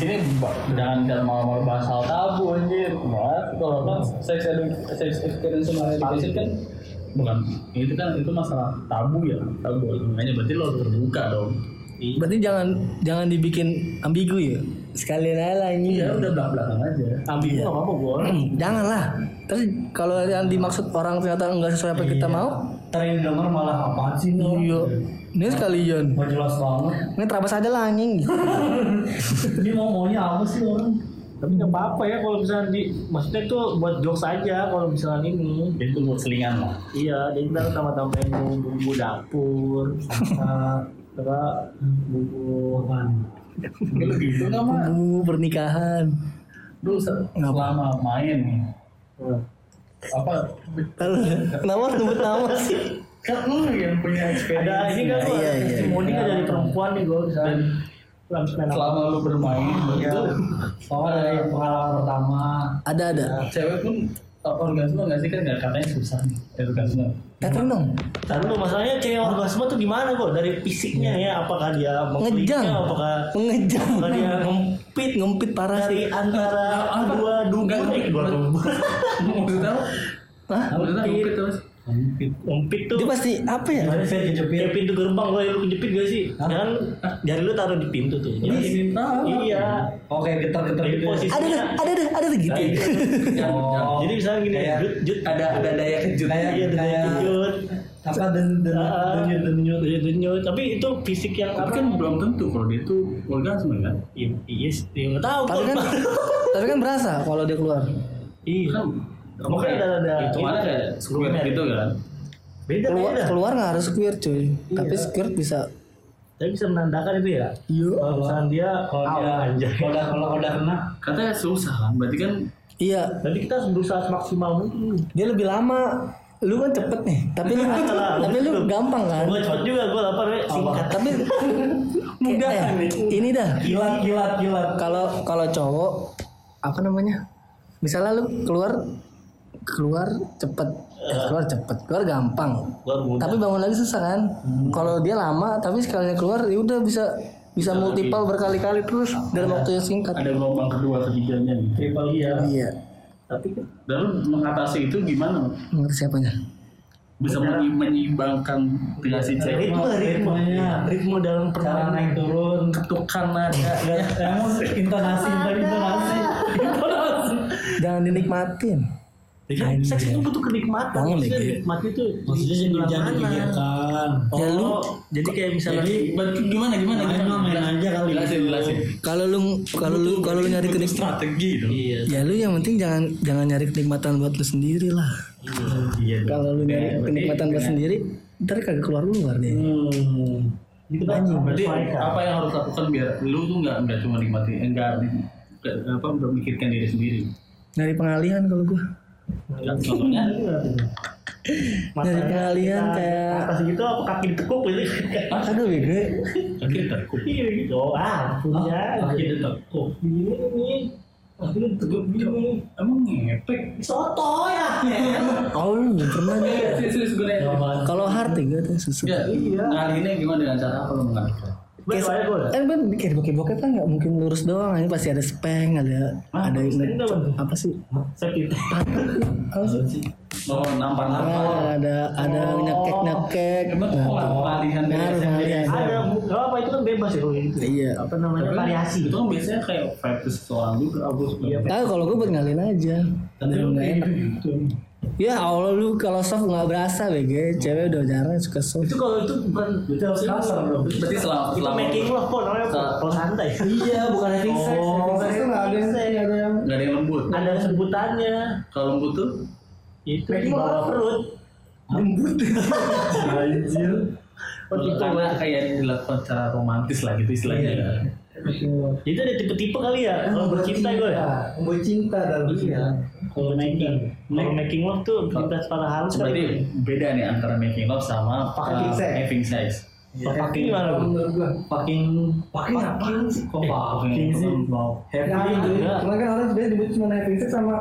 Ini jangan jangan malah bahas hal tabu anjir. Bahas kalau kan sex edu- sex experience sama education kan bukan itu kan itu masalah tabu ya tabu makanya berarti lo terbuka dong Berarti jangan jangan dibikin ambigu ya. Sekalian aja lah ini. ya udah belak belakan aja ambil nggak apa-apa gue Janganlah. Terus kalau yang dimaksud orang ternyata enggak sesuai apa kita mau, ntar denger malah apaan sih lo iya. Ini sekalian. Gak jelas banget Ini terabas aja lah anjing. Ini mau maunya apa sih orang? Tapi nggak apa-apa ya kalau misalnya di maksudnya itu buat jokes aja kalau misalnya ini. itu buat selingan lah Iya, jadi kita tambah-tambahin bumbu dapur, sama bumbu apaan? Gitu nggak mah Bu pernikahan. lu se- selama main nih apa Kenapa harus nyebut nama sih? Kan lu yang punya experience Ada ini kan Iya, gua iya, testimoni kan dari perempuan nih gue misalnya. selama lu bermain itu Soalnya dari pengalaman pertama. Ada ada. cewek pun orgasme nggak sih kan nggak katanya susah nih orgasme. Tapi lu masalahnya cewek orgasme tuh gimana kok? Dari fisiknya ya, apakah dia Ngejang. apakah Mengejam. apakah dia ngempit Ngempit parah dari sih. antara dua dubur eh, dua dubur. maksudnya apa? Hah? maksudnya ngempit terus Ngempit tuh Dia pasti apa ya? saya kejepit. Ya pintu gerbang gue lu kejepit gak sih? Jangan jari lu taruh di pintu tuh. Jadi, iya. Oke, getar-getar gitu. posisi Ada ada ada ada ada gitu. Oh. Jadi misalnya gini, Kayak- jut jut ada ada daya kejut iya kayak kayak jut. apa dan dan Ah, denyut denyut Iya, denyut. Tapi itu fisik yang tapi kan belum tentu kalau dia tuh orgasme kan Iya, iya. Iya, nggak tahu. Tapi gua. kan tapi kan berasa kalau dia keluar. iya. Kan Mungkin ada ada itu mana kayak squirt gitu kan Beda Keluar beda. keluar nggak harus squirt cuy. Tapi squirt bisa. Tapi bisa menandakan itu ya. Iya. Kalau misalnya dia kalau dia anjay. kalau udah kalau udah kena katanya susah kan berarti kan Iya. Jadi kita harus berusaha semaksimal mungkin. Dia lebih lama. Lu kan cepet nih. Tapi lu tapi lu gampang kan. Gue cepet juga, gue lapar ya, singkat. Tapi mudah ini dah. kilat kilat kilat Kalau kalau cowok apa namanya? Misalnya lu keluar keluar cepet, eh, keluar cepet, keluar gampang. Gue mudah. Tapi bangun lagi susah kan? Kalau dia lama, tapi sekalinya keluar, ya udah bisa bisa multiple berkali-kali terus dalam waktu yang singkat. ada gelombang kedua ketiganya nih triple iya. Iya. Tapi kan dan lu mengatasi itu gimana Mengerti siapanya? bisa menyi- menyeimbangkan relasi cewek ritme, ritme, ritme dalam permainan. naik turun ketukan nada kamu intonasi tadi intonasi Jangan dinikmatin. Ya kan, seks itu butuh kenikmatan. Maksudnya lagi. nikmat itu maksudnya di jadi jangan mana? dipikirkan Ya lu Oh, jadi kayak misalnya jadi gimana gimana main mah main aja kali jelasin jelasin kalau lu kalau lu kalau lu nyari kenikmatan strategi dong iya, ya lu yang penting jangan jangan nyari kenikmatan buat lu sendiri lah. iya Kalau lu nyari kenikmatan buat sendiri, ntar kagak keluar keluar deh. hmm. Kita berarti apa yang harus lakukan biar lu tuh nggak nggak cuma nikmati enggak nggak apa memikirkan diri sendiri Nyari pengalihan kalau gua. Contohnya Nyari pengalihan kayak atas gitu apa kaki ditekuk gitu Aduh bego. kaki terkuk iya gitu. Oh ah punya kaki terkuk gini nih kaki ditekuk gini. Emang ngepek? Soto ya. Oh lu belum pernah nih. serius gue nanya Kalau hard ya gue tuh susah. Enggak, ngalihinnya gimana dengan cara apa lu mengalihkan? Soalnya gue Eh ben bikin bokep bokep kan nggak mungkin lurus doang, ini pasti ada speng, ada ada speng apa sih? saya kita Apa sih? Oh, nampar-nampar. Ah, ada ada nyekek nyekek. Dari Ngaruh SMP? pengalihan. ada apa itu kan bebas ya kalau gitu Iya. apa namanya variasi Itu kan biasanya kayak fetish seseorang juga, aku suka. Iya, Tahu kalau gue buat ngalihin aja. Tapi lu nggak kayak enak. Ya Allah lu kalau soft nggak berasa BG, cewek udah jarang suka soft. itu kalau itu bukan itu harus kasar dong. Berarti selama itu selama making love kok namanya kalau santai. Iya bukan having sex. Oh, sex tuh nggak ada yang nggak ada yang nggak ada yang lembut. ada sebutannya. Kalau lembut tuh? Itu di bawah perut. Lembut. Anjir. Oh gitu. Karena kayak dilakukan secara romantis lah gitu istilahnya. itu ada tipe-tipe kali ya? Kalau bercinta gue. Ya membuat cinta dalam iya kalau making kalau making love tuh kita secara halus Berarti beda nih antara making love sama Fucking uh, sex. having sex. fucking gimana Bu? menurut gua fucking fucking apaan sih kok Fucking sih happy Ya, cuma kan orang sebenarnya disebut cuma having sex sama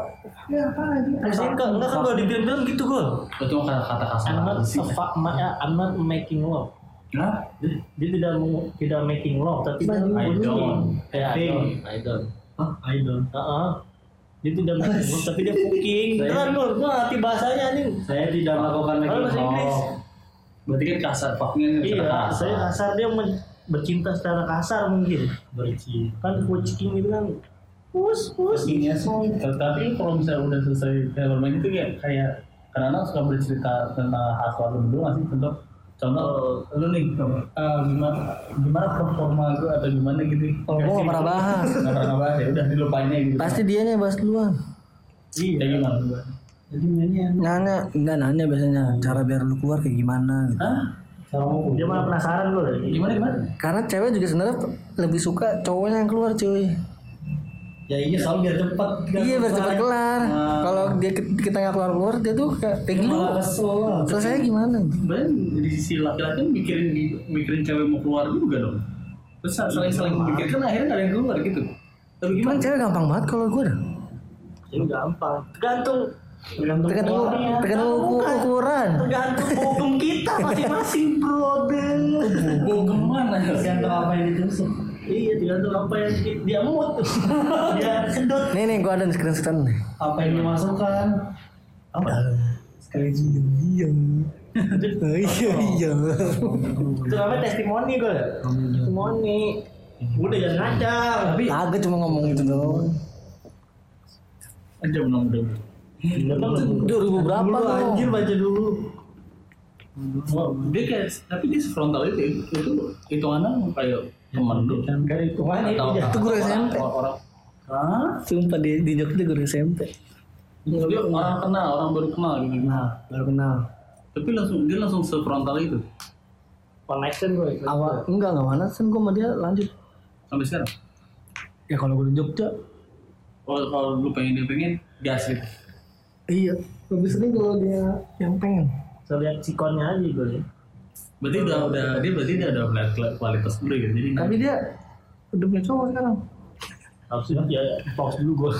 ya apa aja enggak kan kalau di film-film gitu gue Itu kata-kata kasar I'm not apa a fuck, ya, I'm not making love Hah? dia, dia tidak mau- tidak making love tapi dia I don't. I idol don't. I don't. Hah? idol Heeh. Dia tidak love tapi dia fucking beneran lu gua ngerti bahasanya nih Saya tidak melakukan making bahasa Inggris. Berarti kan kasar fucknya kan iya kasar. saya kasar dia men- bercinta secara kasar mungkin Berci. kan kucing itu kan pus pus Iya sih. Tapi kalau misalnya udah selesai bermain itu kayak kayak kadang-kadang suka bercerita tentang hal suatu dulu nggak sih contoh contoh lu nih eh, gimana gimana performa gue atau gimana gitu? Oh, gua nggak pernah bahas. nggak pernah bahas ya? Udah dilupainnya gitu. Pasti dia nya bahas duluan. iya gimana Jadi mainnya Nanya, enggak nanya biasanya cara biar lu keluar kayak gimana gitu. Hah? sama dia malah penasaran lu gimana gimana? Karena cewek juga sebenarnya lebih suka cowoknya yang keluar cuy. Ya iya selalu biar cepat. Iya biar cepet kelar. Kalau dia kita nggak keluar keluar dia tuh kayak kayak gitu. Selesai gimana? sebenarnya di sisi laki-laki mikirin mikirin cewek mau keluar juga dong terus saling saling memikirkan akhirnya nggak ada yang keluar gitu tapi gimana cewek gampang banget kalau gue dah. jadi gampang tergantung Tergantung Tergantung tergantung uku- ukuran. tergantung hukum kita masing-masing brother mau ke mana tergantung apa yang ditusuk. Iya tergantung apa yang di- dia mood dia sedot Nih nih gue ada di screenshot nih. Apa yang dimasukkan? Apa? Sekali diam diam. Oh, iya iya. itu namanya testimoni gue testimoni udah jangan ngacang Tapi Kagak cuma ngomong gitu doang. aja menang udah 2000 berapa dulu lo? anjir baca dulu dia kayak tapi dia frontal itu itu hitungannya kayak teman lu kan kan itu mana itu ya. Guru SMP. orang orang Hah? Sumpah di di Jogja guru SMP. dia orang kenal orang baru kenal gitu Nah, baru kenal. tapi langsung dia langsung sefrontal itu connection gue Awal enggak enggak mana kan gue sama dia lanjut. sampai sekarang Ya kalau gue di Jogja. kalau kalau lu pengen dia pengen gas gitu Iya. Lebih sering kalau dia yang pengen. saya lihat sikonnya aja gue ya berarti udah udah dia berarti dia udah melihat kualitas dulu gitu jadi Tapi dia udah punya cowok sekarang. harusnya ya pause dulu gue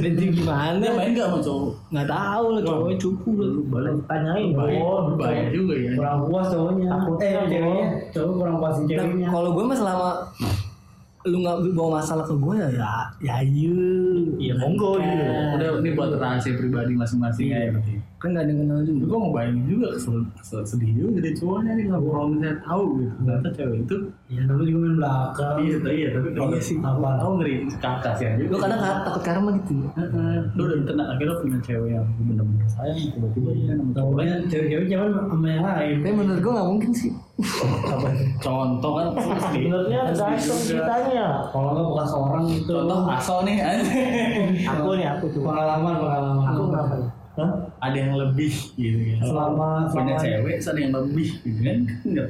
Jadi gimana? dia main gak sama cowok Nggak tahu lah cowoknya cukup lah. balik tanyain oh bahaya juga ya Kurang puas cowoknya. Eh ceweknya. Cowok kurang puasin Nah, ceweknya. kalau gue mah selama lu nggak bawa masalah ke gue ya ya ya iya iya monggo gitu udah ini buat rahasia pribadi masing-masing ya berarti kan nggak ada yang kenal juga gue mau bayangin juga kesel, kesel sedih juga jadi cowoknya nih kalau kalau misalnya tahu gitu ternyata cewek itu Ya tapi juga main belakang. iya tapi iya tapi kalau Iya sih. apa tahu ngeri kakak sih aja lu kadang ka- takut karma gitu Heeh. lu udah kena akhirnya punya cewek yang bener-bener sayang tiba-tiba ya nama cowoknya Cowoknya cewek-cewek jangan sama yang lain. tapi menurut gue nggak mungkin sih contoh kan sebenarnya gantung ceritanya Kalau nggak bukan seorang itu. contoh asal nih aku nih aku tuh Pengalaman pengalaman. aku nih Hah? ada yang lebih gitu ya. Selama punya selama, cewek ada yang lebih gitu kan? Enggak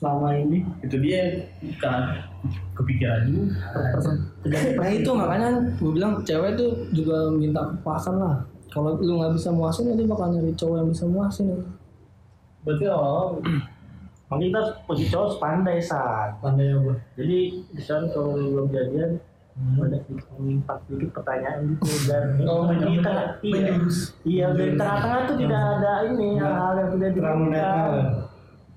selama ini? Itu dia kan kepikiran juga. Nah itu makanya gue bilang cewek tuh juga minta kepuasan lah. Kalau lu nggak bisa muasin ya dia bakal nyari cowok yang bisa muasin. Berarti awal Makanya kita posisi cowok pandai saat pandai apa? jadi misalnya kalau lu belum jadian banyak menimpak sedikit pertanyaan gitu dan Oh, di tengah iya iya dari tengah-tengah tuh tidak ada ini hal-hal yang tidak ya?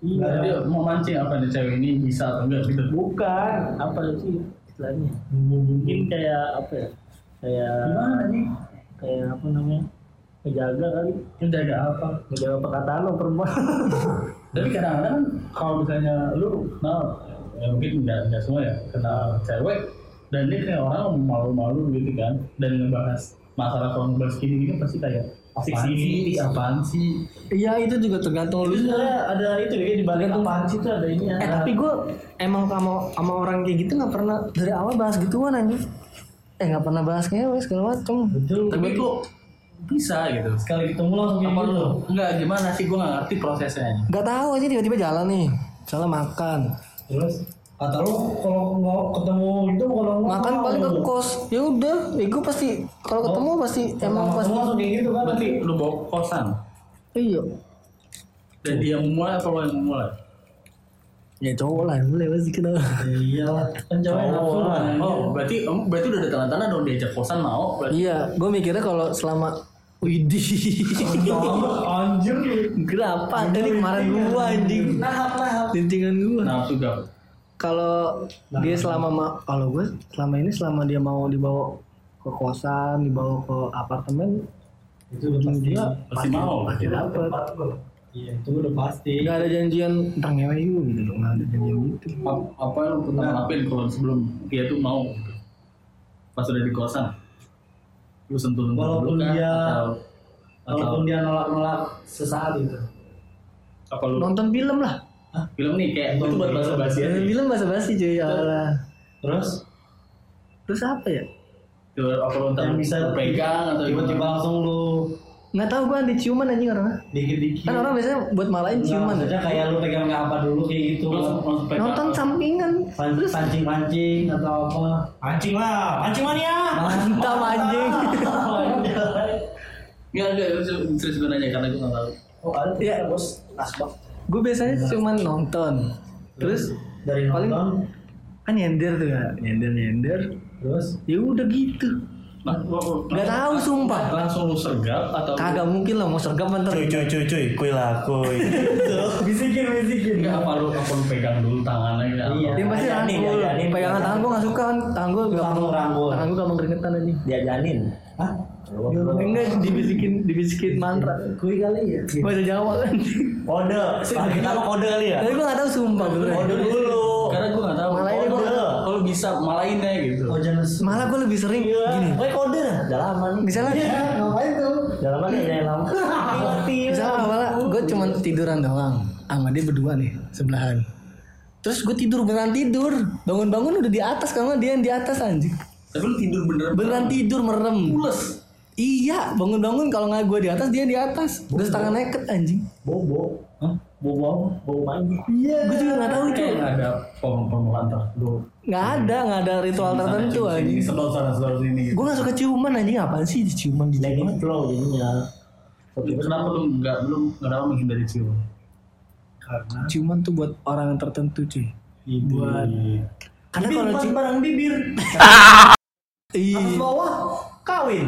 iya. Dia mau mancing apa nih cewek ini? Bisa atau enggak gitu? Bukan. Apa sih istilahnya? Mungkin kayak apa ya? Kayak gimana nih? kayak apa namanya? Menjaga kali. Menjaga apa? Menjaga perkataan lo perempuan. Tapi kadang-kadang kan kalau misalnya lu kenal ya mungkin enggak enggak semua ya kenal cewek dan dia kayak orang malu-malu gitu kan. Dan ngebahas masalah ngebahas gini gini pasti kayak apaan sih? apaan sih? Iya itu juga tergantung lu. Sebenarnya ada itu ya di balik apaan sih tuh ada ini eh tapi gue emang sama sama orang kayak gitu nggak pernah dari awal bahas gituan anjing. Eh nggak pernah bahas ngewe segala macem. Betul. tapi kok bisa gitu? Sekali ketemu langsung kayak apa gitu. lu? Enggak gimana sih? Gue nggak ngerti prosesnya. Nggak tahu aja tiba-tiba jalan nih. Salah makan. Terus kata lu kalau nggak ketemu itu kalau makan paling ke kos ya udah ya gue pasti kalau ketemu pasti emang Kalau pasti ketemu langsung gitu kan. berarti lu bawa kosan iya dan dia yang memulai apa lo yang memulai ya cowok lah yang boleh pasti kenal Ya iyalah. Kan nafsu oh, kan. oh berarti berarti udah ada tanda-tanda dong diajak kosan mau berarti iya gue mikirnya kalau selama Widih. Anjir. Kenapa? Ini kemarin gua anjing. Nahap nahap. Lintingan gua. Nah juga. Kalau dia selama ma- kalau gue selama ini selama dia mau dibawa ke kosan, dibawa ke apartemen, Itu udah pasti. dia Pasti mau. pasti dapet. Iya itu udah pasti. Gak ada janjian ngewe yuk gitu loh, gak ada janjian gitu. Ap- Apa yang lu pernah lakuin kalau sebelum dia tuh mau? Pas udah di kosan. Lu sentuh sentuh Walaupun dulu dia- atau, atau Walaupun dia nolak-nolak sesaat itu. apa lu Nonton film lah. Film nih kayak itu buat bahasa basi. Nonton film bahasa basi cuy, Allah. Terus Terus apa ya? Coba apa lu ntar bisa pegang atau tiba-tiba langsung lu Nggak tahu gue di ciuman anjing orangnya. dikit-dikit. Kan orang biasanya buat malain ciuman. maksudnya kayak lu pegang apa dulu kayak gitu. Langsung. Nonton sampingan. Pan- Pancing-pancing atau apa. Pancing lah, pancing mania. Mantap anjing. Enggak enggak itu serius gue nanya karena gue nggak tahu. Oh ada Iya. bos, asbak. Gue biasanya cuman nonton. Terus dari paling nonton, kan nyender tuh ya, nyender nyender. terus Ya udah gitu. Nah, Nggak tahu sumpah. Langsung lu sergap atau Kagak mungkin lah mau sergap ntar. Cuy cuy cuy cuy, kuy lah kuy. bisikin bisikin. Enggak apa lu apa lu pegang dulu tangannya ya? Iya. Dia pasti rangkul. Pegangan tangan gue gak suka kan. Tangan gue gak Langsung rangkul. Tangan gue gampang keringetan anjing. Diajanin. Hah? Enggak dibisikin dibisikin mantra. Kui kali ya. Bahasa Jawa kan. Kode. Ah, kita mau kode kali ya. Tapi gue gak tahu sumpah beneran. Kode dulu. Karena gue nggak tahu. Malahin Kalau gua. lu- Kalau bisa malainnya gitu. Oh jangan Malah gue lebih sering gini. Kuy kode nah. Dalaman nih. Misalnya ngapain tuh? Dalaman nih jangan lama. Misalnya awalnya gue cuman tiduran doang sama dia berdua nih sebelahan. Terus gue tidur beneran tidur, bangun-bangun udah di atas karena dia yang di atas anjing. Tapi lu tidur bener. Beneran tidur merem. Pules. Iya, bangun-bangun kalau nggak gue di atas dia di atas. Udah setengah naked anjing. Bobo. Hah? Bobo apa? Bobo mandi. Iya. Gue juga nggak tahu itu. Nggak ada pom pemulaan tertentu. Nggak ada, nggak ada ritual tertentu anjing. sedot sana sedot sini gitu. Gue nggak suka ciuman anjing apaan sih di ciuman di Lagi ciuman. flow jadinya. Kenapa lu nggak belum kenapa menghindari cium? Karena Ciuman tuh buat orang yang tertentu cuy. Buat karena kalau bukan cium barang bibir. iya. Atas bawah kawin.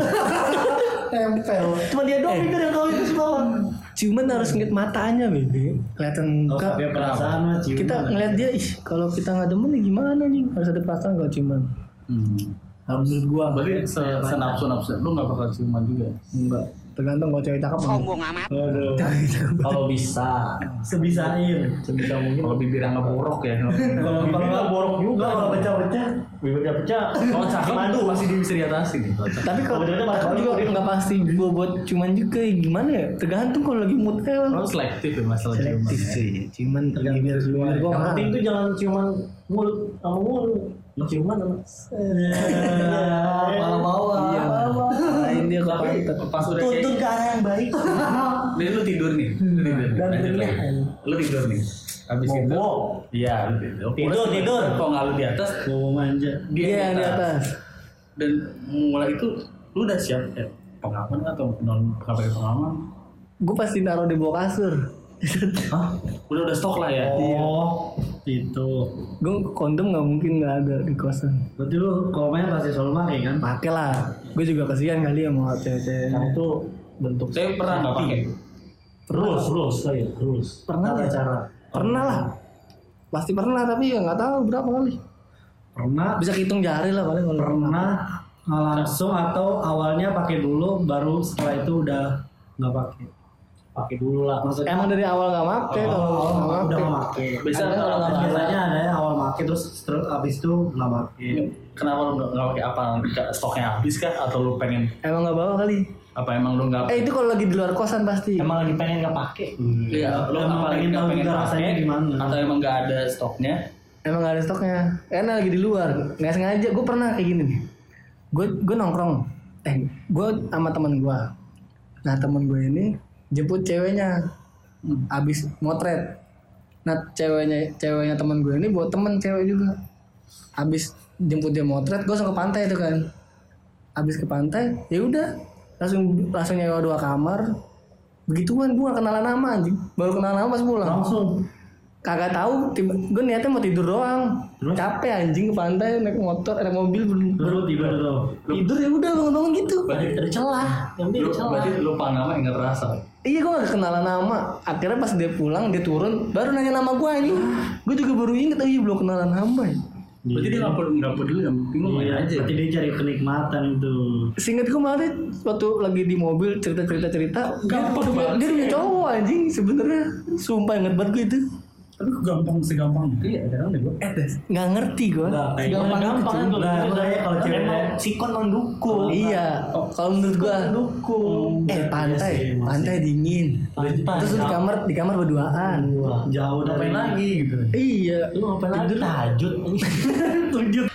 Tempel. Cuma dia doang Eh. yang kawin terus bawah. ciuman harus ngeliat matanya bebe. Kelihatan Oh, muka. perasaan mah ciuman. kita ngeliat dia ih kalau kita nggak demen ya gimana nih harus ada perasaan kalau ciuman Hmm. menurut gua Berarti se- senapsu napsu lu nggak bakal ciuman juga. enggak tergantung kalau cewek cakep sombong Aduh. Kalau bisa, sebisain, sebisa mungkin. Kalau bibirnya ngeborok ya. Kalau kalau nggak borok juga, kalau pecah-pecah, bibirnya pecah. Kalau cakep tuh masih bisa diatasi. Nih. tapi kalau Kebetulan cakep juga nggak pasti. Gua buat ciuman juga gimana ya? Tergantung kalau lagi mood kan Kalau selektif ya masalah ciuman. selektif sih. Ciuman Tergantung bibir bibir gua Yang penting tuh jangan ciuman mulut sama mulut. Ciuman sama. Malah bawah. iya lain dia ke Tapi pantat pas udah Tuntun ke arah yang baik. Nih lu tidur nih. Lu tidur. Dan bener. lagi. Lu tidur nih. Habis itu. Iya, tidur. Tidur, tidur. Kalau nggak lu di atas, Bobo manja. dia iya yang di atas Dan mulai itu lu udah siap ya, pengaman atau non pakai pengaman? gua pasti naruh di bawah kasur Hah? Udah udah stok lah ya. Oh, itu. gua kondom nggak mungkin nggak ada di kosan Berarti lu kalau main pasti selalu pakai kan? pakai lah gue juga kasihan kali ya mau cewek-cewek Karena itu bentuk Saya pernah nggak pakai. Terus, terus, kayak terus. Pernah Tata ya? cara. pernah lah pasti pernah tapi ya nggak tahu berapa kali Pernah, bisa hitung jari lah paling kalau pernah langsung atau awalnya pakai dulu, baru setelah itu udah nggak pakai. Pakai dulu lah. Maksudnya emang dari awal nggak make kalau awal nggak udah make nggak pakai. Bisa Ada kalau nggak Biasanya ada yang awal pakai terus terus abis itu nggak pakai. Kenapa lu nggak pakai apa? Stoknya habis kah? Atau lu pengen? emang nggak bawa kali Apa emang lu nggak? eh itu kalau lagi di luar kosan pasti Emang lagi pengen nggak pakai. Iya, lu Emang apa pengen nggak tahu pengen rasanya pakai? gimana. Atau emang nggak ada stoknya? emang nggak ada stoknya karena lagi di luar nggak sengaja gue pernah kayak gini nih gue gue nongkrong eh gue sama teman gue nah teman gue ini jemput ceweknya. Abis motret. Nah ceweknya ceweknya teman gue ini buat temen cewek juga. Abis jemput dia motret gue langsung ke pantai itu kan. Abis ke pantai ya udah. Langsung langsung nyewa dua kamar. Begituan gue gak kenalan nama anjing. Baru kenalan nama pas pulang Langsung. kagak tahu tiba gue niatnya mau tidur doang. Capek anjing ke pantai naik motor naik mobil belum Terus lu tiba tuh. tidur ya udah bangun bangun gitu. Ada celah. Yang penting ada celah. berarti lu Panama yang ngerasa. Iya gue gak kenalan nama. Akhirnya pas dia pulang dia turun baru nanya nama gue anjing gue juga baru inget oh iya belum kenalan nama ya. Berarti dia nggak perlu nggak peduli yang penting Iya, aja. berarti dia cari kenikmatan itu. Seinget gue malah dia waktu lagi di mobil cerita-cerita cerita dia, Gampang dia, banget dia punya cowok anjing sebenarnya. Sumpah inget banget gue itu Tapi gampang segampang itu ya kadang deh gue. eh des nggak ngerti gue Gampang gampang itu Nah, kayak kalau cewek sikon mendukung. iya kalau menurut gue Mendukung. eh pantai pantai dingin Pantai. terus lu di kamar di kamar berduaan jauh dari Ngapain lagi gitu. iya Lu ngapain lagi? Tahajud. Tunjuk.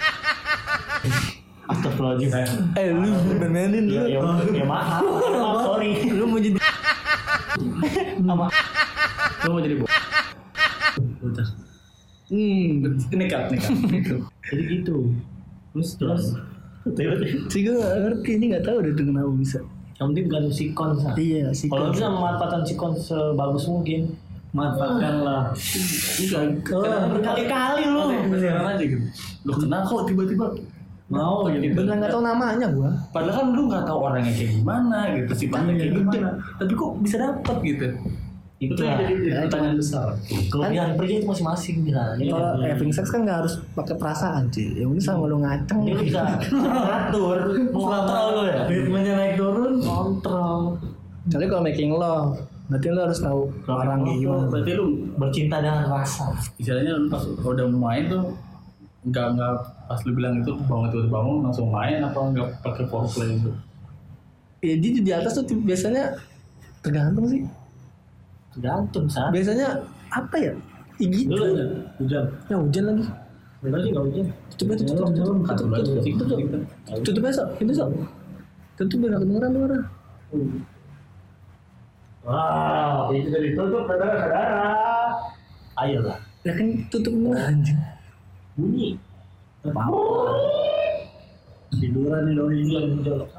Astagfirullahaladzim. eh lu benerin lu Ya, ya, ya maaf. Maaf, sorry. lu mau jadi Lu mau jadi bu. Hmm Nekat nekat. Gitu. Jadi gitu. Terus terus. sih gue ngerti ini nggak tahu tuh kenapa bisa Yang penting bukan sikon sa. iya sih Kalau bisa memanfaatkan sikon sebagus mungkin. Manfaatkanlah. Enggak. Kadang Berkali-kali lu. Beneran aja gitu. Lu kenal kok tiba-tiba Mau gitu. beneran nggak tahu namanya gue Padahal kan lu nggak tahu orangnya kayak gimana gitu, sifatnya kayak gimana. Tapi kok bisa dapet gitu? Itu Itu yang lah. jadi jadi pertanyaan besar. Kelebihan pria itu masing-masing bisa. Kalau having sex kan nggak harus pakai perasaan sih. Yang penting sama lu ngaceng. Dia bisa mengatur, mengontrol lu ya. Ritmenya naik turun. Kontrol. Jadi kalau making love, berarti lu harus tahu orang kayak gimana. Berarti lu Bercinta dengan rasa. istilahnya lu pas udah main tuh nggak nggak pas lu bilang itu bangun itu bangun langsung main apa nggak pakai foreplay itu Ya jadi di atas tuh biasanya tergantung sih. Gantung sah. Biasanya apa ya? Gitu. Dulu ya, hujan. Ya hujan lagi. Berarti sih enggak hujan. Tutup aja tutup tutup tutup tutup tutup tutup besok tutup besok. Tentu biar nggak kedengeran Wow, hmm. Wah, itu dari tutup saudara-saudara. Ayolah. Ya kan tutup dulu anjing. Bunyi. Apa? Tiduran nih Ini hilang jolok.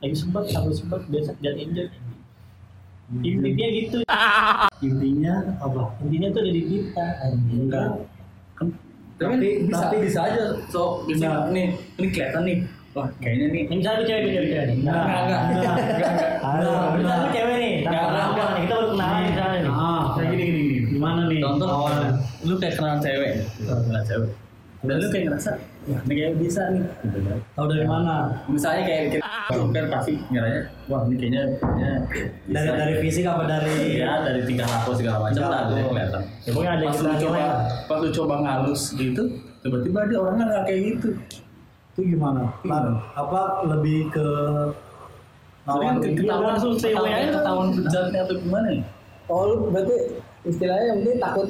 Lagi sempat sampai sempat biasa dan injek. Intinya gitu. Intinya apa? Intinya tuh ada di kita. Enggak. tapi, bisa tapi bisa aja so bisa nih ini kelihatan nih wah kayaknya nih Ini misalnya lu cewek, gue cewek. Enggak. enggak enggak enggak. Misalnya lu cewek nih, Enggak, enggak. nih, kita baru kenalan misalnya nih. Ah, kayak gini gini gini gimana nih? contoh awalnya? lu kayak kenal cewek kenal cewek dan lu kayak ngerasa wah ini kayak bisa nih gitu Tahu dari mana? misalnya kayak kita kan pasti ngiranya wah ini kayaknya kayaknya Dari bisa. dari fisik apa dari ya dari tingkah laku segala macam lah laku. kelihatan Ya, pokoknya ada pas lu kita coba pas lu coba ngalus gitu tiba-tiba dia orangnya nggak kayak gitu itu gimana? Gimana? Apa lebih ke Tapi kan lawan ketahuan cewek aja. ketahuan bejatnya atau gimana ya Oh berarti istilahnya yang penting takut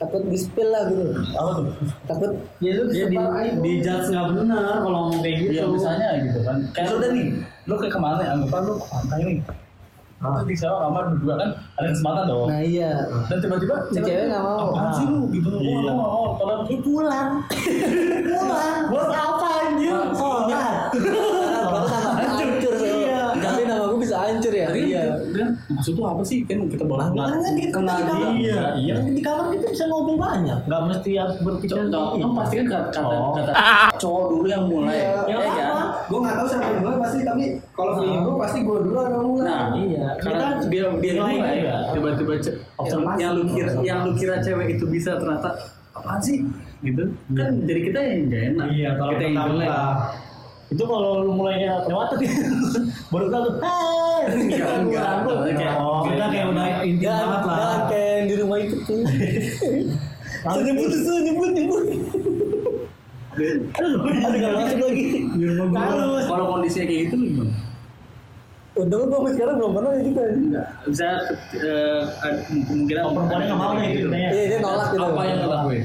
takut di spill lah gitu. apa tuh Takut ya lu Dia di, di judge nggak benar kalau ngomong kayak gitu. Iya misalnya gitu kan kayak lu udah nih lu kayak ke mana ya anggapan lu ke pantai nih Terus di sana kamar berdua kan ada kesempatan dong Nah iya. dan tiba-tiba Si cewek nggak mau. apaan sih lu gitu lu Iya. nggak mau kalau lu pulang Pulang. Buat apa anjir? Sholat. Baru nama hancur Iya. Tapi nama gue bisa hancur ya. Tadi Iya. kan maksud lu apa sih? Kan kita baru kenal Kan di kenal dia iya Di kamar kita bisa ngobrol banyak. Gak mesti harus berpikiran Contoh, kan gitu. pasti kan kata, kata, Oh. kata cowok dulu yang mulai. Iya. ya Ya kan? Apa? Gue nggak tahu siapa yang mulai pasti tapi kalau feeling gue pasti gue dulu yang mulai. Nah, Iya. karena Kita dia dia nilai mulai. tiba-tiba yang lu kira yang lu kira cewek itu bisa ternyata apaan sih? Gitu. Kan jadi kita yang gak enak. Iya, kalau kita yang jelek. Itu kalau lu mulainya kelewatan baru tahu tuh "Hai." Iya, enggak. Kayak- Oh, kita kayak udah inti Jangan, banget lah. jangan kayak yang di rumah itu tuh. Saya nyebut tuh, nyebut, nyebut. Aduh, gak masuk lagi. Di rumah gua. kalau kalau kondisinya kayak gitu gimana Udah gue sampai sekarang belum pernah kayak gitu. Enggak. bisa eh, ada kemungkinan Oh, perempuannya mau nih gitu. Iya, dia nolak gitu. apa yang ngelakuin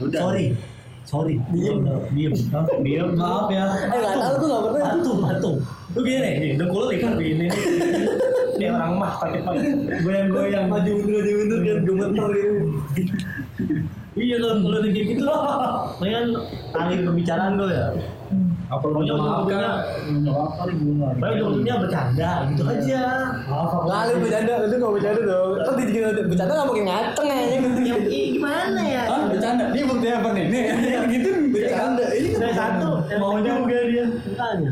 udah sorry sorry Diem. diem Diem, maaf ya. Eh gak tahu tuh gak pernah. bantu bantu Lu gini nih, nih, dengkul begini nih. ini orang mah pakai pakai Goyang-goyang. Maju mundur, maju mundur kan gemeter gitu. iya kalau kalau kayak gitu loh kan alih pembicaraan gue ya apa lu Pokoknya maaf kan maaf kali nggak Baik bercanda gitu aja. Lah lu bercanda, lu gak bercanda dong. Kan di juga bercanda gak mungkin ngaceng ya. Ya, ih, gimana ya? Bercanda. Ini bukti apa nih? Nih gitu Bercanda. Ini kan Saya satu, mau juga dia. Makanya.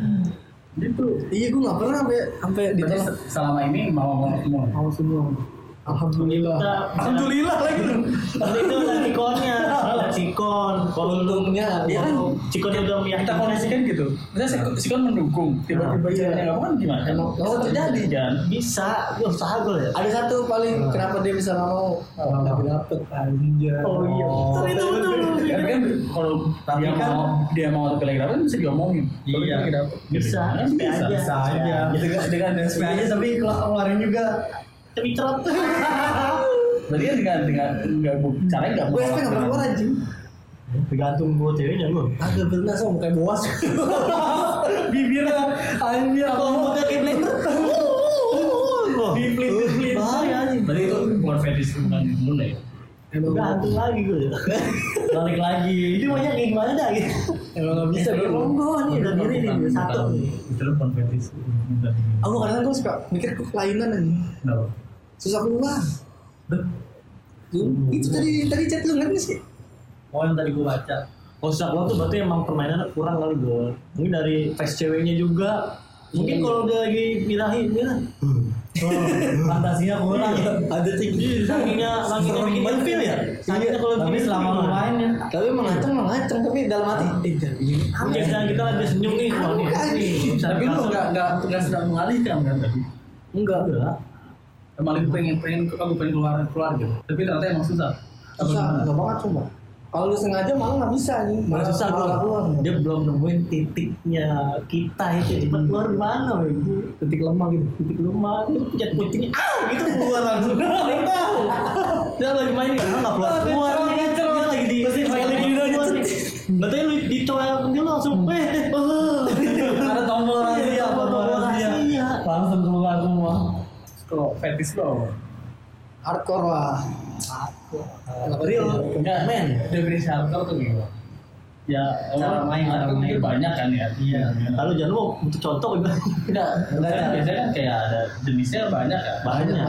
gitu. Iya gue gak pernah sampai sampai se- selama ini mau ngomong semua? Mau semua. Alhamdulillah. Kita, Alhamdulillah lagi. Itu ada cikonnya, ada cikon. Kalau Untungnya, ya kan kan? cikonnya udah kita meyakinkan kondisikan gitu misalnya kan mendukung tiba-tiba ceweknya nggak mau kan gimana Emang emang terjadi. kan bisa, ya usaha gue ya. Ada satu paling kenapa dia bisa mau? Oh, lagi dapet anjay. Oh iya. Tapi itu betul. tapi kan kalau Tapi dia kan- mau dia mau tapi lagi dapet bisa diomongin Kalau Iya. Bisa, kan bisa bisa aja. Bisa aja. dengan dengan SP aja tapi keluarin juga. Tapi cerot. berarti kan dengan dengan nggak bu caranya nggak Gue SP gak pernah keluar anjing. Tergantung buat ceweknya gue. Agak bener sama kayak boas. bibirnya anjir apa Ngomongnya kayak blender. di flip flip Bahaya anjing. berarti itu bukan fetish bukan mulai Emang Gantung lagi gue. balik lagi Ini banyak kayak gimana dah gitu. emang gak bisa Ya, dong. monggo nih udah diri nih satu. itu lu bukan fetish Aku kadang gue suka mikir kok kelainan anjing. Kenapa? Susah keluar. Tuh, itu tadi tadi chat lu nggak sih? Oh yang tadi gue baca. Kalau susah keluar tuh berarti emang permainannya kurang kali gue. Mungkin dari face ceweknya juga. Mungkin kalau dia lagi mirahi, dia Fantasinya kurang. Ada tinggi. sampingnya sampingnya bikin ilfil ya. Sampingnya kalau Tapi bikin selama main ya. Tapi emang ngaceng emang ngaceng tapi dalam hati eh jangan begini. Mungkin sedang kita lagi senyum nih, Tapi lu nggak nggak nggak sedang mengalihkan kan tadi? Enggak. Enggak. Emang lu pengen pengen aku pengen keluar keluar gitu. Tapi ternyata emang susah. Susah, gimana? enggak banget coba. Kalau lu sengaja malah nggak bisa nih. Malah susah malah keluar. Dia belum nemuin titiknya kita itu cepat keluar di mana ibu? Titik lemah gitu. Titik lemah, itu pijat putingnya, ah gitu keluar langsung. Paling tahu. Dia lagi main karena nggak keluar keluar. Dia lagi di lagi di. Berarti lu dicoel dia langsung eh eh, oh. Ada tombol rahasia, Tombol tombol rahasia. rahasia. Langsung keluar semua. Kalau fetish lo apa? Hardcore lah. Kenapa Real? Enggak, men. Definisi hardcore tuh gimana? Ya, Cara orang main, cara hardcore main. itu banyak kan ya. Iya. Lalu jangan lu butuh contoh juga. Enggak, enggak kan biasanya kan kayak ada jenisnya banyak ya. Banyak.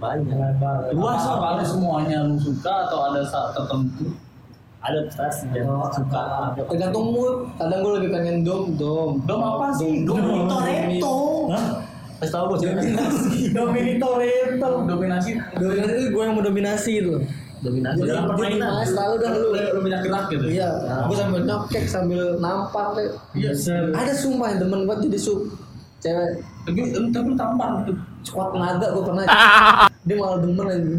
Banyak. Banyak. Luas apa? lu semuanya lu suka atau ada saat tertentu? Ada stres yang suka. Tergantung mood. Kadang gue lagi pengen dom dom. Dom apa sih? Dom, Dom Toretto. Hah? Kasih tau gue Dominator itu. Dominasi Dominasi itu gue yang mau dominasi gitu. Dominasi Jadi dalam permainan. selalu dah lu. lu banyak gerak gitu. ya? Iya, gue sambil nyokek sambil nampar deh. Iya. Ada sumpah yang demen banget jadi sub cewek Tapi tapi lu tampar gitu. squad tenaga gue pernah. dia malah demen aja.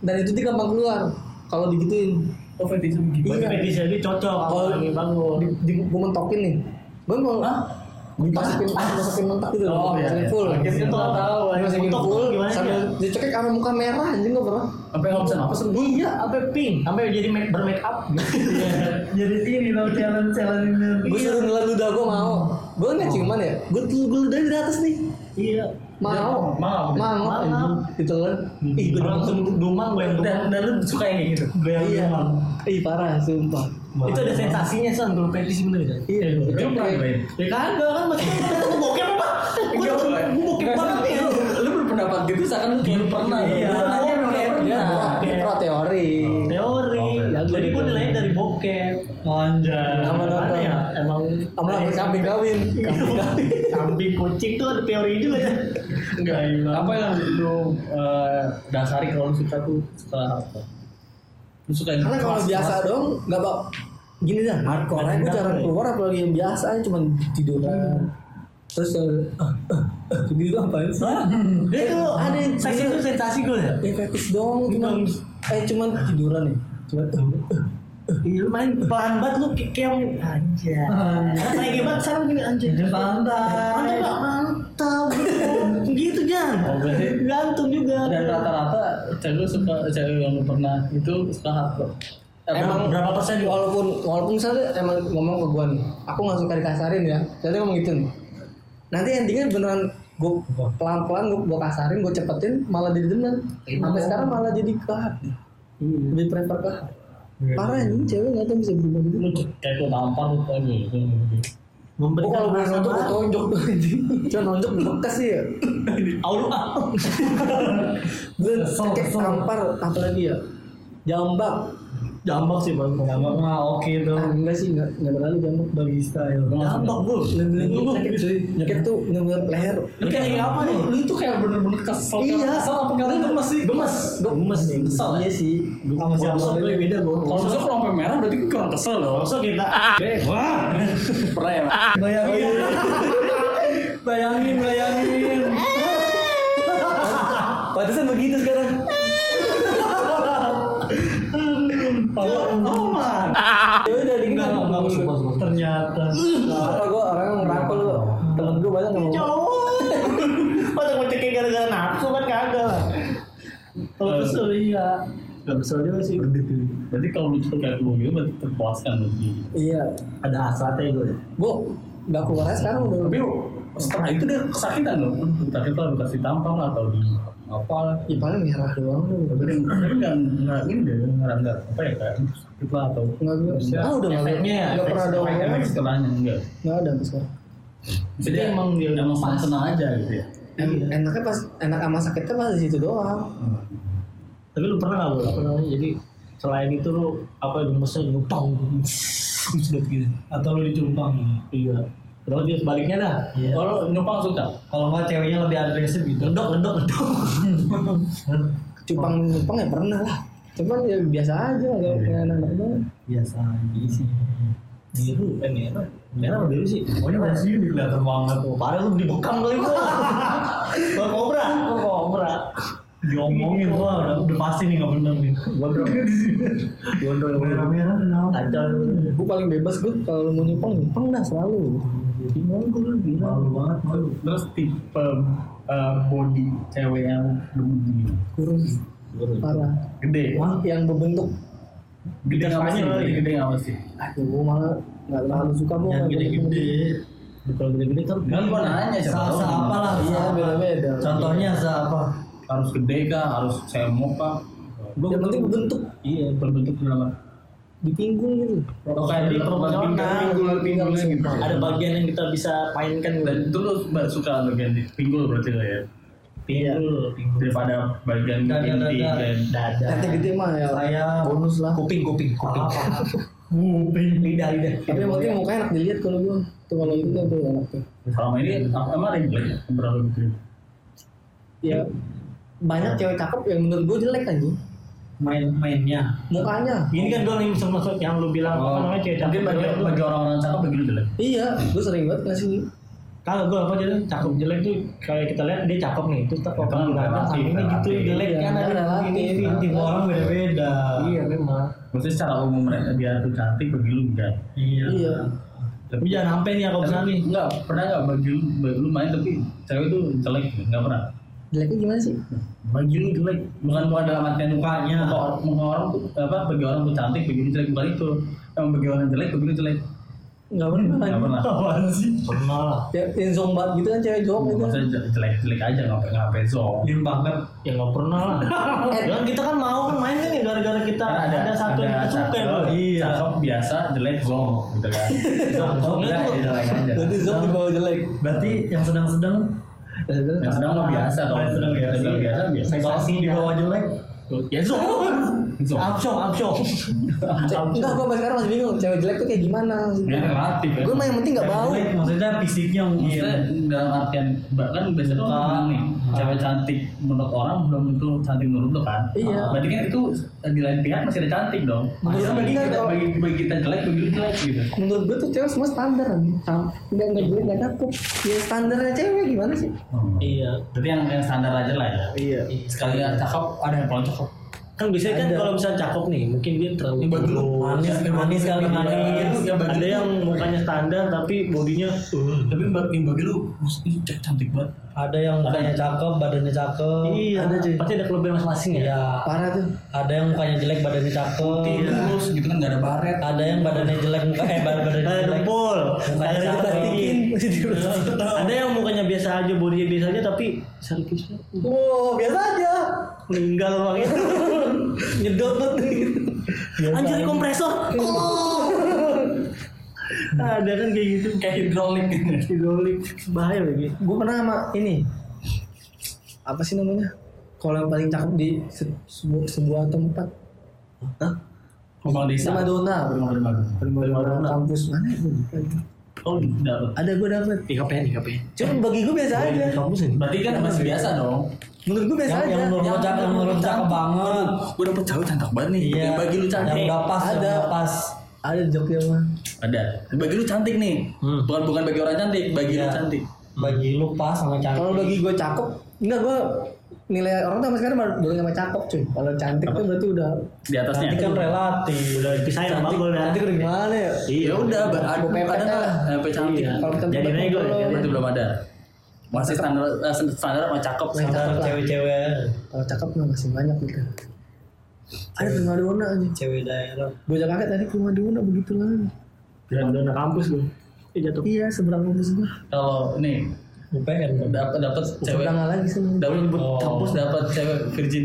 Dan itu dia gampang keluar kalau digituin. Oh fetish Berarti Iya. fetish jadi cocok Kalau bangun. gue mentokin nih. Gue mau dimasukin masukin mentok gitu loh, Oh, iya, masukin iya. full. Itu nggak tahu, Mentok full ya? dicekek sama muka merah anjing gue pernah. Sampai nggak bisa napas lu. Iya, Sampai pink, sampai jadi make, bermake up. Jadi ini loh challenge challenge ini. gue suruh nelan ludah gue mau. Gue nggak ciuman ya, gue tuh gue ludah di atas nih. Iya. Mau, Mau. mau, Mau. anjing. Ditelan. Ih, gue Langsung dumang gue yang Dan, dumang. dan lu suka yang kayak gitu. Iya. Ih parah, sumpah. Itu ada sensasinya san kalau fetish bener ya. Iya, itu pernah kayak main? Ya kagak kan maksudnya kan bokep apa? Gue bokep banget nih. Lu berpendapat gitu seakan lu kayak lu pernah. Iya. Kayak Iya, pernah. pro teori. Teori. Ya, Jadi gue nilainya dari bokep. Anjay. Sama nonton. ya? Emang Sama lah kambing kawin. Kambing kucing tuh ada teori juga ya. Enggak. Apa yang lu eh, dasari kalau lu suka tuh suka apa? Suka yang Karena kalau biasa dong, nggak bak gini dah. Hardcore gue jarang keluar apalagi yang biasa aja cuma tiduran. Terus uh, uh, uh, gitu apaan sih? Itu ada sensasi itu sensasi gue ya. Ya fetish dong, cuma eh cuman tiduran nih. Cuma Iya, main pelan banget lu kayak. Karena kayak gimana sekarang gini anjay. Santai. Mantap gak? Mantap. Gitu. Oh, berarti- Gantung juga. Dan rata-rata cewek suka cewek yang pernah itu suka hardcore. Eh, Emang berapa persen walaupun walaupun misalnya emang ngomong ke gua nih, aku nggak suka dikasarin ya. Jadi ngomong gitu nih. Nanti endingnya beneran gue pelan-pelan gue gua kasarin, gue cepetin malah jadi demen. Sampai sekarang malah jadi ke hati. Lebih prefer ke hati. Parah ini cewek nggak tahu bisa berubah gitu. kayak lu tampar lu memberikan kalau boleh rasa nonjok baru. tonjok tuh. Cuma nonjok bekas sih ya. Aulo ah. Kesel, kayak tampar apa lagi ya? Jambak. Jambak sih bang. Jambak mah oke tuh. Ah, enggak sih, enggak enggak terlalu jambak. Bagi style. Jambak bro. Sakit cuy. Sakit tuh bener-bener leher. Lu kayak apa nih? Lu itu kayak bener-bener kesel. Iya. Kesel apa kalian gemes sih? Gemes. Gemes nih. Kesel iya sih. Sama siapa gue beda gue. Kalau misalnya kalau sampai merah berarti kurang kesel loh. Maksud kita. Wah. Pernah ya? Bayangin. Bayangin, bayangin. Pantesan begitu sekarang. Oh man. Ya udah sumpah. Ternyata. Apa gue orang yang ngerangkul lu. Temen gue banyak yang. Cowok. Masa gue cekin gara-gara nafsu kan kagak lah. Kalau kesel iya. Gak kesel juga sih. Berarti kalau lu tuh kayak lu gitu berarti terpuaskan berarti. Iya. Ada hasratnya gue. Gue nggak keluar aja sekarang udah. Tapi setelah itu dia kesakitan loh. Entah itu lu kasih tampang atau di apa lah. Ya paling merah doang tuh. Tapi nggak nggak ini deh nggak nggak apa ya kayak lah atau Nggak gue. Ah udah nggak ya, nggak pernah ada efek setelahnya enggak. Nggak ada sekarang. Jadi emang dia emang senang senang aja gitu ya. En- Enaknya pas enak sama sakitnya pas di situ doang. Tapi lu pernah gak lu apa namanya? Jadi selain itu lu apa gemesnya nyupang sudah gitu. Atau lu dicumpang. Iya. Terus dia sebaliknya dah. Iya. Kalau nyumpang suka. Kalau nggak ceweknya lebih agresif gitu. Gendok, gendok, gendok. Cupang cupang ya pernah lah. Cuman ya biasa aja kayak kayak anak-anak doang. Biasa aja sih. Biru, eh merah. Merah apa biru sih? Pokoknya dari sini kelihatan banget. Oh, parah lu dibekam kali gua. Kobra, kobra. Diomongin gua udah, udah pasti nih nggak bener nih. Gondrong. Gondrong. Merah-merah kenapa? Kacau. Gue paling bebas gue kalau mau nyupang nyupang dah selalu. Gimana gue lu bilang. Malu banget malu. Terus tipe uh, body cewek yang begini Kurus parah. gede. Yang berbentuk. Gede nggak pasti. Gede nggak pasti. Aduh gue malah nggak terlalu suka gue. Yang gede-gede. Kalau gede-gede kan Kan gua nanya siapa apa lah. Iya beda-beda. Contohnya sa apa? Harus gede kah? Harus semok kah? Yang penting berbentuk Iya, berbentuk dalam di pinggung gitu. Oh, kayak di Proporsional. pinggul, pinggulnya gitu. ada bagian yang kita bisa mainkan Dan itu mbak suka bagian di pinggul berarti lah ya. pinggul, Daripada bagian Dada, inti dada. dan dada, Nanti gede mah ya. Saya bonus lah. kuping, kuping, kuping, Nguping. lidah, lidah. Tapi yang penting mukanya enak dilihat kalau gue. Tuh kalau itu tuh enak tuh. selama ini emang ada yang berapa gitu. Ya banyak cewek cakep yang menurut gue jelek kan Main-mainnya. Mukanya. Ini kan gue nih maksud yang lu bilang apa namanya cewek Mungkin cakep bagi, bagi orang-orang cakep begitu jelek. Iya, gue sering banget ngasih Kalau gue apa jadi cakep jelek tuh kayak kita lihat dia cakep nih, terus Kan kalau kita lihat relatif, ini gitu jelek Iya, kan ada ini Tipe tipe orang beda-beda. Iya memang. Maksudnya secara umum mereka dia tuh cantik bagi lu enggak. Iya. Iya. Tapi jangan sampai nih aku ke sana nih. Enggak, pernah enggak bagi lu, bagi lu main tapi cewek tuh jelek enggak pernah. Jeleknya gimana sih? Bagi lu jelek, bukan bukan dalam artian mukanya. Muka, muka orang tuh apa bagi orang tuh cantik, bagi lu jelek bukan itu. Yang bagi orang jelek, bagi lu jelek. Enggak pernah. Enggak pernah. Apaan sih? Pernah lah. Ya, yang zombat gitu kan cewek zom itu. Maksudnya je- jelek-jelek aja nggak nggak peso. Lim banget. Ya nggak pernah lah. ya kan kita kan mau kan main kan ya gara-gara kita Kan ada, satu yang kita suka bro. Iya. cakep biasa, jelek zong gitu kan. Enggak, itu- ya jelek aja. Berarti zom di bawah jelek. Berarti yang sedang-sedang Yang sedang mah biasa kalau sedang biasa. biasa biasa. sensasi di bawah jelek. Ya zong. Zong. Absong, absong. Enggak, gue sampai sekarang masih bingung. Cewek jelek tuh kayak gimana? Ya relatif ya. Gue mah yang penting nggak bau. Jelek, maksudnya fisiknya Maksudnya mungkin. dalam artian bahkan biasanya tuh orang nih cewek cantik menurut orang belum tentu cantik menurut lo kan Iya. berarti kan itu di lain pihak masih ada cantik dong Menurut bagi kita dong. bagi, bagi kita jelek bagi lu jelek gitu Menurut gue tuh cewek semua standar Enggak enggak gue enggak cakep. Ya standarnya cewek gimana sih? Iya. Berarti yang, yang standar aja lah ya Iya. sekali yang cakep ada yang paling cakep Kan biasanya kan Ada. kalau misalnya cakep nih, mungkin dia terlalu bagi lu. manis, Manis, manis kali manis. manis. Ya, bagi Ada lu. yang mukanya standar tapi bodinya uh. tapi bagi, bagi lu ini cek cantik banget Ada yang mukanya cakep, badannya cakep. Iya, ada, cuy. pasti ada kelebihan masing-masing ya. Iya. Parah tuh. Ada yang mukanya jelek, badannya cakep. terus gitu kan gak ada baret Ada yang badannya jelek, muka eh bad- badannya Ada jelek. dempul, Mukanya ada cakep. Ada yang mukanya biasa aja, bodinya biasa aja tapi servisnya Wow, biasa aja. Meninggal bang itu. Nyedot gitu. Anjir kompresor. Oh. Ada kan kayak gitu. Kayak hidrolik Hidrolik bahaya lagi. gue pernah sama ini apa sih namanya kalau yang paling cakep di se- sebuah, sebuah tempat Kembang desa. Prima Donna Prima Donna kampus mana ya? Itu. Oh, dapat. ada gue dapet Di KPN, di KPN. cuma bagi gue biasa aja Kampus ini. Berarti kan masih biasa dong. menurut gue biasa Yang aja yang menurut cakep, yang menurut cakep banget. Gue dapet cewek cantik banget nih. Iya. Yang bagi lu Yang cantik. udah pas, yang Ada. pas. ada joknya mah Ada. Bagi lu cantik nih. Hmm. Bukan bukan bagi orang cantik, bagi lu Iya. cantik. Bagi lu pas sama cantik. kalau bagi gue cakep enggak gue nilai orang tuh sekarang baru baru sama cakep cuy kalau cantik tuh berarti udah Di atasnya. Cantik kan relatif. Udah dipisahin sama cantik gue udah. cantik udah gimana ya Ya udah, ada ada nggak? cantik. Iya. kalau kita Jadi nego ya, Berarti belum ada. Masih standar eh, standar sama cakep. Yang Sama cakep lah. cewek-cewek. kalau cakep mah masih banyak gitu ada prima donna aja Cewek daerah. gue jangan kaget tadi prima donna begitu lah Dan dona kampus gue. Jatuh. iya seberang kampus gue Kalau nih UPN. dapat dapat cewek seberang lagi sih dapat Oh. kampus dapat cewek virgin.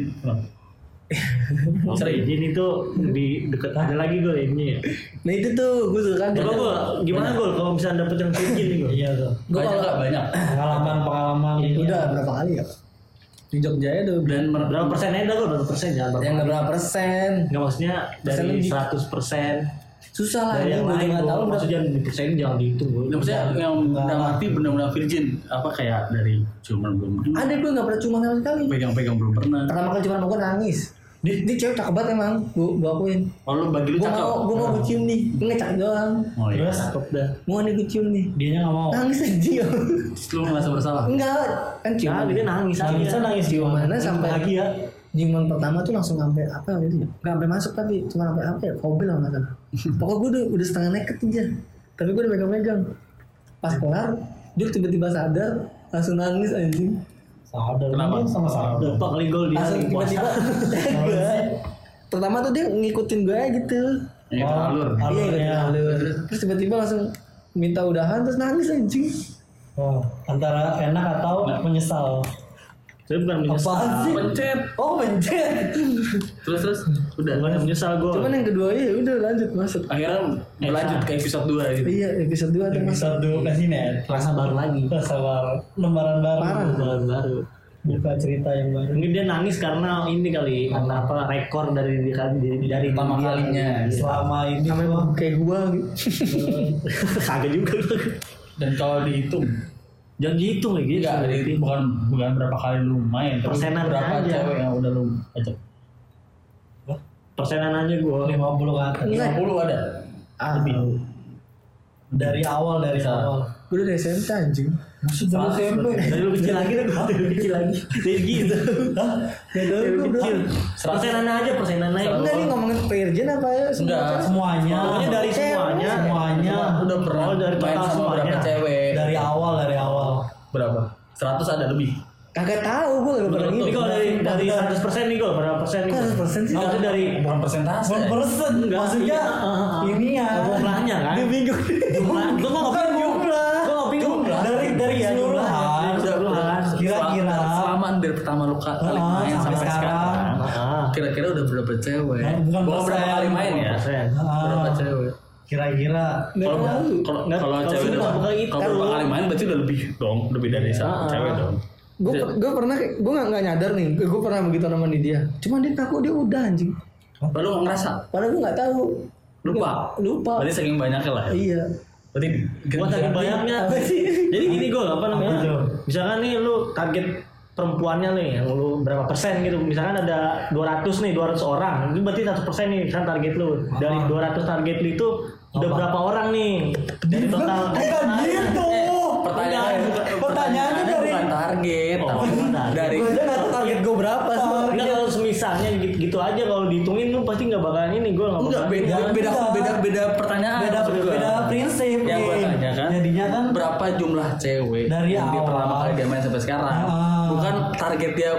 Sering. Ini tuh di deket ada lagi gue ini. nah itu tuh gue suka kan Coba gue gimana gue kalau misalnya dapet yang virgin nih gue. Iya tuh. Gua Banyak kalau- nggak banyak. Pengalaman-pengalaman. udah berapa kali ya di Jogja ya udah Dan Berapa persen aja gue berapa persen jangan berapa. yang berapa persen Enggak maksudnya dari lebih. 100 persen susah lah dari ini yang gue lain nggak gue tahu maksudnya di persen jangan dihitung gue. Nah, maksudnya yang dalam arti benar-benar virgin apa kayak dari cuman belum pernah. Ada gue nggak pernah cuma sama sekali. Pegang-pegang belum pernah. Pertama kali cuma mau gue nangis. Di, di cewek cakep banget emang gue gue akuin. Oh lu bagi lu gue cakep? mau gue mau gue cium nih gue ngecak doang. Oh iya. Terus Cakep dah. mau nih gue cium nih. Dia nggak mau. nangis aja lu merasa bersalah? Enggak kan cium. Nah, dia nangis. Aja. Nangisnya nangis Gimana sampai- bahagia. ciuman pertama tuh langsung sampai apa gitu ya? Nggak sampai masuk tapi cuma sampai apa ya? Kobel lah nggak salah pokoknya gue udah, udah setengah naked aja tapi gue udah megang-megang. Pas kelar dia tiba-tiba sadar langsung nangis anjing. Sadar. Kenapa? Sama sadar. Lupa kali gol dia langsung tiba-tiba. Pertama tuh dia ngikutin gue gitu. Ya Oh. alur iya ikutin alur. Terus tiba-tiba langsung minta udahan terus nangis anjing. Oh, antara enak atau menyesal. Saya bukan menyesal. sih pencet oh pencet terus terus udah Bukan menyesal gue. cuman yang kedua ya udah lanjut masuk akhirnya lanjut ke episode 2 gitu iya episode 2 tuh Episode kasih net. Rasa baru lagi. Sabar. Lembaran baru. Parah. Baru baru. Buka cerita yang baru. Mungkin dia nangis karena ini kali karena apa rekor dari dari dari, dari Pertama kalinya. Selama ini gua kayak gua gitu Kagak juga. dan kalau dihitung Jangan dihitung lagi. enggak di- bukan bukan berapa kali lu main tapi Persenan berapa aja. cewek yang udah lu ajak Persenan aja gue. 50 ke atas. Enggak. 50 ada ah Dari awal dari Bisa. awal. gua udah SMP anjing Maksud dari SMP. Dari lu kecil lagi kan? Dari lu kecil lagi. Dari gitu. Hah? Dari lu gua kecil. Persenan aja, persenan aja. enggak nih ngomongin virgin apa ya Enggak. Semuanya. Pokoknya dari semuanya. Semuanya. udah pernah Oh, dari total semuanya. berapa cewek berapa 100 ada lebih kagak tahu gua gak pernah Ini kalau dari dari 100 persen nih gue berapa persen nih? Kok 100% sih? Maksudnya dari bukan persentase One persen. Enggak, Maksudnya iya, ini ya. jumlahnya kan? bingung Jumlah. Gue nggak Bukan jumlah. Gue nggak bingung. Dari dari Iya, keseluruhan. jumlahnya. Keseluruhan. Kira-kira. selama dari pertama lu ka- kali main sampai sekarang kira-kira udah berapa cewek Eh, bukan berapa persen. kali main ya Persen. Berapa cewek Kira-kira. kalau kalau cewek udah kalau berapa kali main berarti udah lebih dong lebih dari satu Ah. cewek dong. Gue gue pernah gue nggak nggak nyadar nih gue pernah begitu sama dia cuman dia ngaku dia udah anjing. Lalu nggak ngerasa? Padahal gue nggak tahu. Lupa? Lupa. Berarti saking banyaknya lah ya? Iya. Berarti Buat lagi banyaknya. Jadi gini gue apa namanya? Misalkan nih lu target perempuannya nih yang lu berapa persen gitu. Misalkan ada 200 nih, 200 orang. Itu berarti 1 persen nih kan target lu. Dari 200 target lu itu udah Apa? berapa orang nih? Dari total. Bukan gitu. pertanyaannya Pertanyaannya dari bukan target. Oh, bukan target. dari gue aja nggak tahu target gue berapa sih. Enggak kalau semisalnya gitu, gitu aja. Kalau dihitungin lu pasti nggak bakalan ini. Gue nggak enggak bakalan. beda Enggak. beda beda beda pertanyaan beda beda prinsip yang gue tanya kan Jadinya kan berapa jumlah cewek Dari yang dia pertama kali dia main sampai sekarang? Bukan target dia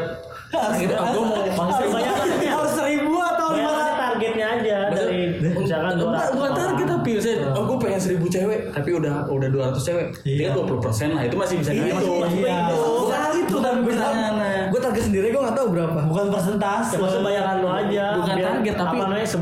target gue mau harus seribu atau lima Maksudnya ratus? Targetnya aja dari misalkan Bukan, 200 bukan target saya, oh gue pengen seribu cewek tapi udah udah 200 cewek Iya. tinggal 20 persen lah itu masih bisa Iya, gitu masih- Iya. bukan itu tapi pertanyaannya Gue target sendiri gue nggak tahu berapa. Bukan persentase. Cuma sebayangan lu aja. bukan Biar, target tapi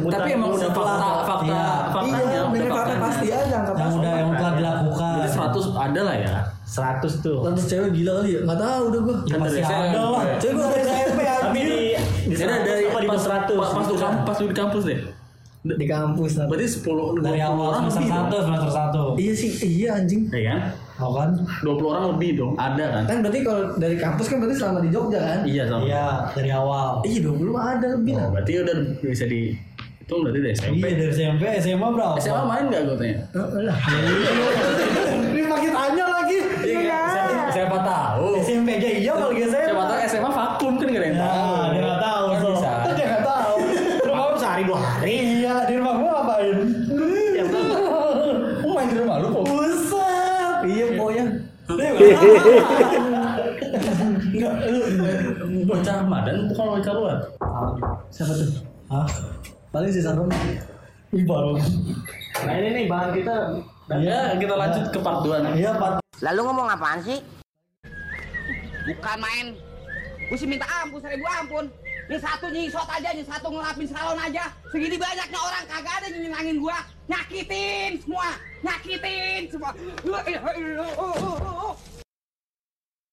tapi emang udah fakta fakta Iya. faktanya Iya, udah fakta faktanya. pasti aja Yang udah yang telah dilakukan. jadi 100 ada lah ya 100 tuh. Lantas cewek gila kali ya? Nggak tahu udah gue. Ya, Kan pasti dari ada lah. Cewek gue dari SMP Tapi di di Jadi 100 dari apa di pas, 200 pas, lu di kampus deh di kampus. lah. berarti 10 Dari 20 awal orang semester lebih satu semester satu. Iya sih, iya anjing. ya kan Tau kan? 20 orang lebih dong ada kan Kan berarti kalau dari kampus kan berarti selama di Jogja kan? iya sama Iya dari awal. Iya 20 mah ada lebih lah. oh, berarti udah bisa di itu berarti dari SMP Iya dari SMP SMA berapa? SMA main nggak gue tanya Heeh lah. Ini makin tanya lagi. Iya. siapa, siapa tahu SMP aja iya kalau enggak lu bocah Ramadan bukan bocah luar Siapa tuh? Hah? Paling si Sarung. Ih baru. Nah ini nih bahan kita. ya kita lanjut ke part 2 nih Iya Pak. Lalu ngomong apaan sih? Bukan main. Gue sih minta ampun, seribu ampun. Ini satu nyisot aja, ini satu ngelapin salon aja. Segini banyaknya orang kagak ada yang nyenangin gua. Nyakitin semua, nyakitin semua.